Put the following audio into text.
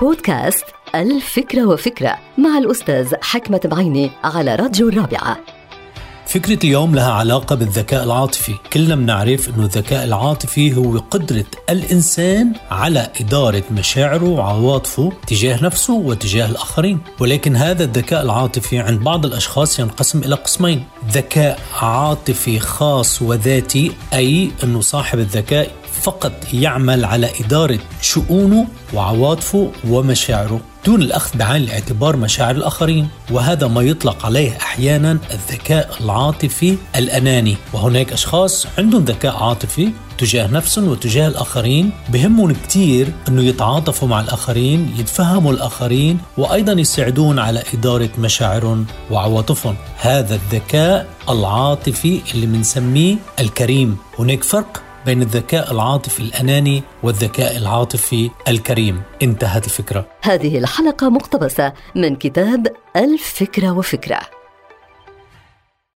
بودكاست الفكرة وفكرة مع الأستاذ حكمة بعيني على راديو الرابعة. فكرة اليوم لها علاقة بالذكاء العاطفي. كلنا بنعرف أنه الذكاء العاطفي هو قدرة الإنسان على إدارة مشاعره وعواطفه تجاه نفسه وتجاه الآخرين. ولكن هذا الذكاء العاطفي عند بعض الأشخاص ينقسم إلى قسمين. ذكاء عاطفي خاص وذاتي أي أنه صاحب الذكاء فقط يعمل على إدارة شؤونه وعواطفه ومشاعره. دون الأخذ بعين الاعتبار مشاعر الآخرين وهذا ما يطلق عليه أحيانا الذكاء العاطفي الأناني. وهناك أشخاص عندهم ذكاء عاطفي تجاه نفسهم وتجاه الآخرين بهمهم كتير أنه يتعاطفوا مع الآخرين يتفهموا الآخرين وأيضا يساعدون على إدارة مشاعرهم وعواطفهم. هذا الذكاء العاطفي اللي بنسميه الكريم. هناك فرق بين الذكاء العاطفي الأناني والذكاء العاطفي الكريم. انتهت الفكرة. هذه الحلقة مقتبسة من كتاب الفكرة وفكرة.